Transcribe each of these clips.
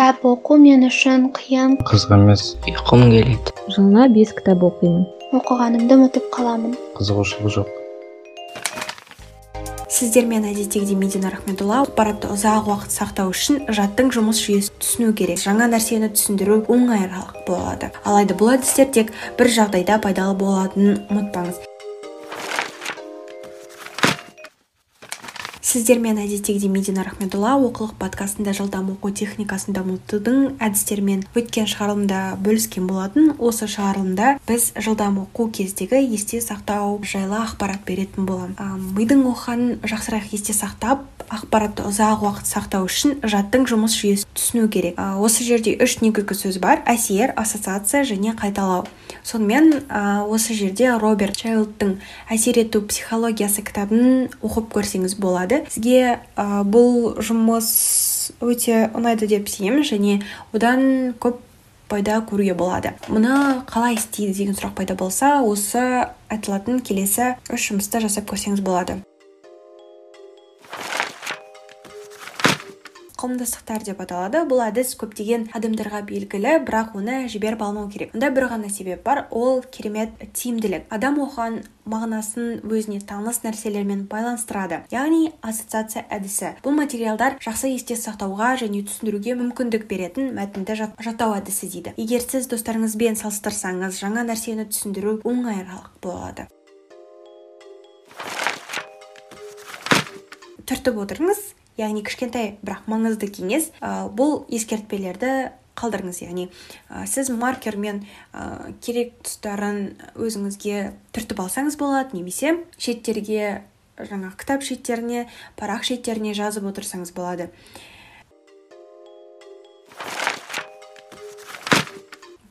кітап оқу мен үшін қиын қызық емес. ұйқым келеді. Жылына бес кітап оқимын. Оқығанымды ұмытып қаламын. Қызығушылық жоқ. Сіздермен әдеттегідей медина рахметолла ақпаратты ұзақ уақыт сақтау үшін жаттың жұмыс жүйесін түсіну керек. Жаңа нәрсені түсіндіру оңайырақ болады. Алайда бұл әдістер тек бір жағдайда пайдалы болатынын ұмытпаңыз. Сіздермен әдеттегідей медина рахметолла оқулық подкастында жылдам оқу техникасын дамытудың әдістерімен өткен шығарылымда бөліскен болатын. Осы шығарылымда біз жылдам оқу кездегі есте сақтау жайлы ақпарат беретін боламыз. Мидың оқығанын жақсырақ есте сақтап ақпаратты ұзақ уақыт сақтау үшін жаттың жұмыс жүйесін түсіну керек. Осы жерде үш негізгі сөз бар әсер ассоциация және қайталау. Сонымен осы жерде роберт чайлдтың әсер ету психологиясы кітабын оқып көрсеңіз болады. Сізге ә, бұл жұмыс өте ұнайды деп сенемін және одан көп пайда көруге болады. Мұны қалай істейді деген сұрақ пайда болса осы айтылатын келесі үш жұмысты жасап көрсеңіз болады. Қауымдастықтар деп аталады. Бұл әдіс көптеген адамдарға белгілі бірақ оны жіберіп алмау керек. Мұнда бір ғана себеп бар. Ол керемет тиімділік. Адам оған мағынасын өзіне таныс нәрселермен байланыстырады. Яғни ассоциация әдісі. Бұл материалдар жақсы есте сақтауға және түсіндіруге мүмкіндік беретін мәтінді жаттау әдісі дейді. Егер сіз достарыңызбен салыстырсаңыз жаңа нәрсені түсіндіру оңайырақ болады. Түртіп отырыңыз. Яғни кішкентай бірақ маңызды кеңес ә, бұл ескертпелерді қалдырыңыз. Яғни ә, сіз маркермен ә, керек тұстарын өзіңізге түртіп алсаңыз болады немесе шеттерге жаңа кітап шеттеріне парақ шеттеріне жазып отырсаңыз болады.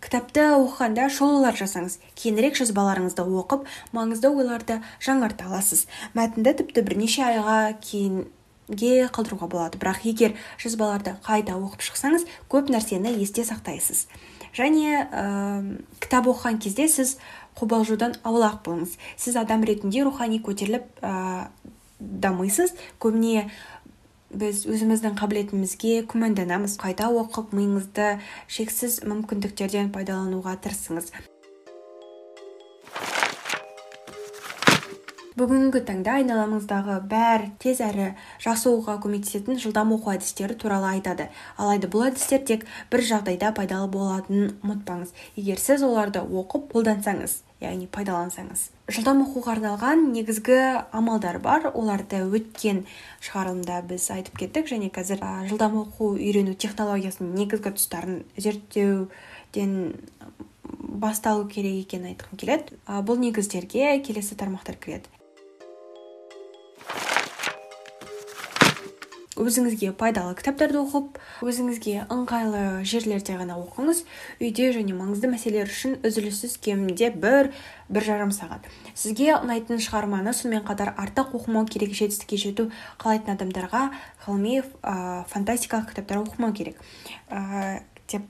Кітапты оқығанда шолулар жасаңыз. Кейінірек жазбаларыңызды оқып маңызды ойларды жаңарта аласыз. Мәтінді тіпті бірнеше айға кейін ге қалдыруға болады. Бірақ егер жазбаларды қайта оқып шықсаңыз көп нәрсені есте сақтайсыз. Және ә, кітап оқыған кезде сіз қобалжудан аулақ болыңыз. Сіз адам ретінде рухани көтеріліп ә, дамисыз. Көбіне біз өзіміздің қабілетімізге күмәнданамыз. Қайта оқып миыңызды шексіз мүмкіндіктерден пайдалануға тырысыңыз. Бүгінгі таңда айналамыздағы бәр тез әрі жақсы оқуға көмектесетін жылдам оқу әдістері туралы айтады. Алайда бұл әдістер тек бір жағдайда пайдалы болатынын ұмытпаңыз. Егер сіз оларды оқып қолдансаңыз яғни пайдалансаңыз. Жылдам оқуға арналған негізгі амалдар бар. Оларды өткен шығарылымда біз айтып кеттік және қазір жылдам оқу үйрену технологиясының негізгі тұстарын зерттеуден басталу керек екенін айтқым келеді. Бұл негіздерге келесі тармақтар кіреді. Өзіңізге пайдалы кітаптарды оқып өзіңізге ыңғайлы жерлерде ғана оқыңыз. Үйде және маңызды мәселелер үшін үзіліссіз кемінде бір бір жарым сағат. Сізге ұнайтын шығарманы сонымен қатар артық оқымау керек жетістікке жету қалайтын адамдарға ғылыми ә, фантастикалық кітаптар оқымау керек. Ә, деп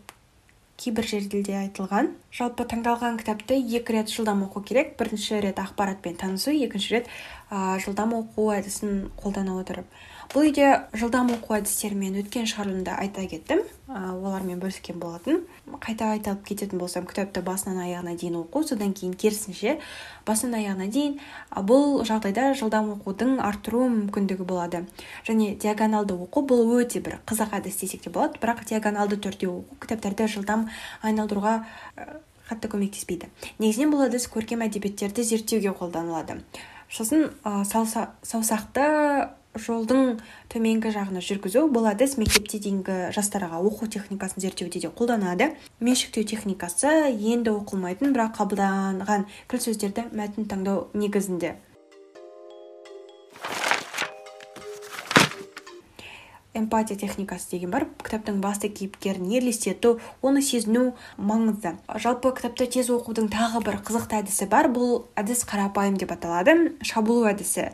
кейбір жерде айтылған. Жалпы таңдалған кітапты екі рет жылдам оқу керек. Бірінші рет ақпаратпен танысу екінші рет ә, жылдам оқу әдісін қолдана отырып. Бұл үйде жылдам оқу әдістерімен өткен шығарылымда айта кеттім. Ә, олармен бөліскен болатын. Қайта айтып кететін болсам кітапты басынан аяғына дейін оқу содан кейін керісінше басынан аяғына дейін бұл жағдайда жылдам оқудың арттыру мүмкіндігі болады. Және диагоналды оқу бұл өте бір қызық әдіс десек те болады. Бірақ диагоналды түрде оқу кітаптарды жылдам айналдыруға қатты көмектеспейді. Негізінен бұл әдіс көркем әдебиеттерді зерттеуге қолданылады. Сосын ә, саусақты жолдың төменгі жағына жүргізу бұл әдіс мектепте дейінгі жастарға оқу техникасын зерттеуде де қолданады. Меншіктеу техникасы енді оқылмайтын бірақ қабылданған кіл сөздерді мәтін таңдау негізінде. Эмпатия техникасы деген бар. Кітаптың басты кейіпкерін елестету оны сезіну маңызды. Жалпы кітапты тез оқудың тағы бір қызықты әдісі бар. Бұл әдіс қарапайым деп аталады. Шабуыл әдісі.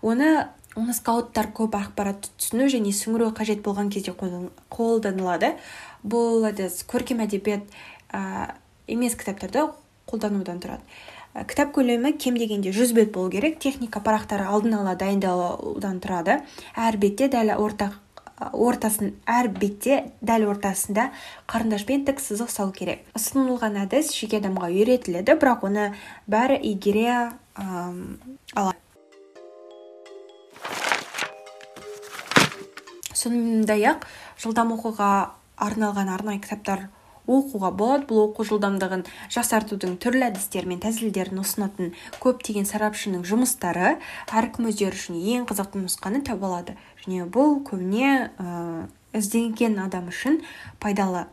Оны оны скауттар көп ақпаратты түсіну және сіңіру қажет болған кезде қолданылады. Бұл әдіс көркем әдебиет ә, емес кітаптарды қолданудан тұрады. Ә, кітап көлемі кем дегенде жүз бет болу керек. Техника парақтары алдын ала дайындалудан тұрады. Әр бетте дәл ортақ ортасын әр бетте дәл ортасында қарындашпен тік сызық салу керек. Ұсынылған әдіс жеке адамға үйретіледі бірақ оны бәрі игере алады сондай ақ жылдам оқуға арналған арнайы кітаптар оқуға болады. Бұл оқу жылдамдығын жақсартудың түрлі әдістері мен тәсілдерін ұсынатын көптеген сарапшының жұмыстары әркім өздері үшін ең қызықты нұсқаны таба алады. Және бұл көбіне ә, ізденген адам үшін пайдалы.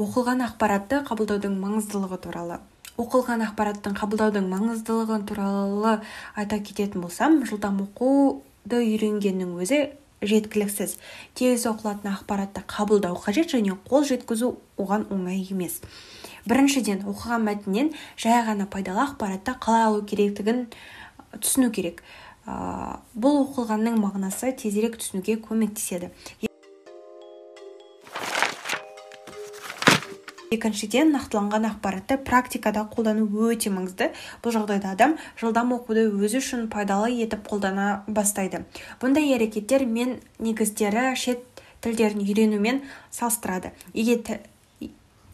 Оқылған ақпаратты қабылдаудың маңыздылығы туралы. Оқылған ақпараттың қабылдаудың маңыздылығы туралы айта кететін болсам жылдам оқуды үйренгеннің өзі жеткіліксіз. Тез оқылатын ақпаратты қабылдау қажет және қол жеткізу оған оңай емес. Біріншіден оқыған мәтіннен жай ғана пайдалы ақпаратты қалай алу керектігін түсіну керек. Бұл оқылғанның мағынасы тезірек түсінуге көмектеседі. Екіншіден нақтыланған ақпаратты практикада қолдану өте маңызды. Бұл жағдайда адам жылдам оқуды өзі үшін пайдалы етіп қолдана бастайды. Бұндай әрекеттер мен негіздері шет тілдерін үйренумен салыстырады.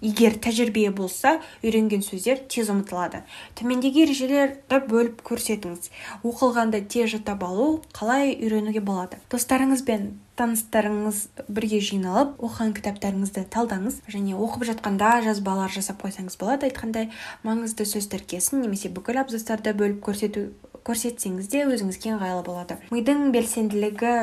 Егер тәжірибе болса үйренген сөздер тез ұмытылады. Төмендегі ережелерді бөліп көрсетіңіз. Оқылғанды тез жаттап алу қалай үйренуге болады? Достарыңыз бен таныстарыңыз бірге жиналып оқыған кітаптарыңызды талдаңыз және оқып жатқанда жазбалар жасап қойсаңыз болады айтқандай. Маңызды сөз тіркесін немесе бүкіл абзацтарды бөліп көрсетсеңіз де өзіңізге ыңғайлы болады. Мидың белсенділігі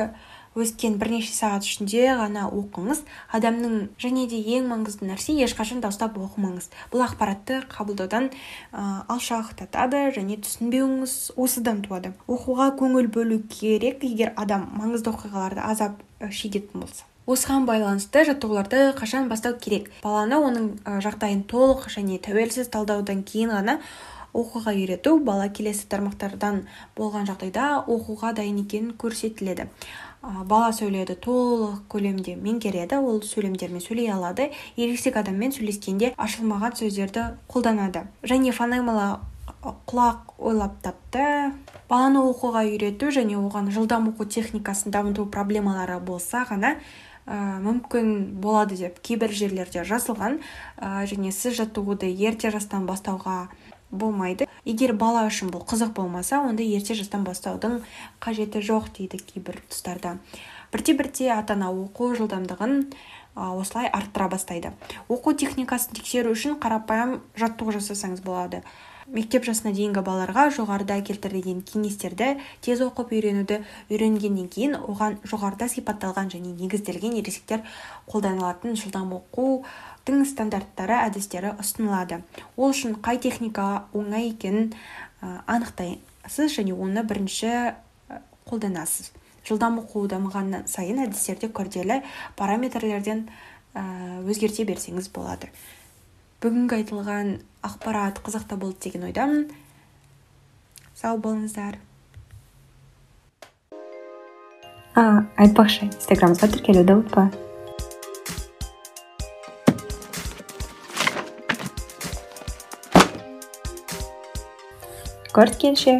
өскен бірнеше сағат ішінде ғана оқыңыз. Адамның және де ең маңызды нәрсе ешқашан дауыстап оқымаңыз. Бұл ақпаратты қабылдаудан ә, алшақтатады және түсінбеуіңіз осыдан туады. Оқуға көңіл бөлу керек егер адам маңызды оқиғаларды азап шегетін болса. Осыған байланысты жаттығуларды қашан бастау керек? Баланы оның жағдайын толық және тәуелсіз талдаудан кейін ғана оқуға үйрету бала келесі тармақтардан болған жағдайда оқуға дайын екенін көрсетіледі. Бала сөйлеуді толық көлемде меңгереді ол сөйлемдермен сөйлей алады. Ересек адаммен сөйлескенде ашылмаған сөздерді қолданады. Және фонемалы құлақ ойлап тапты. Баланы оқуға үйрету және оған жылдам оқу техникасын дамыту проблемалары болса ғана ә, мүмкін болады деп кейбір жерлерде жазылған. Ә, және сіз жаттығуды ерте жастан бастауға болмайды. Егер бала үшін бұл қызық болмаса онда ерте жастан бастаудың қажеті жоқ дейді кейбір тұстарда. Бірте бірте ата ана оқу жылдамдығын осылай арттыра бастайды. Оқу техникасын тексеру үшін қарапайым жаттығу жасасаңыз болады. Мектеп жасына дейінгі балаларға жоғарыда келтірілген кеңестерді тез оқып үйренуді үйренгеннен кейін оған жоғарыда сипатталған және негізделген ересектер қолданылатын жылдам оқу тың стандарттары әдістері ұсынылады. Ол үшін қай техника оңай екенін анықтайсыз және оны бірінші қолданасыз. Жылдам оқу дамыған сайын әдістерде күрделі параметрлерден өзгерте берсеңіз болады. Бүгінгі айтылған ақпарат қызықты болды деген ойдамын. Сау болыңыздар. А айтпақшы инстаграмымызға тіркелуді ұмытпа. Көріскенше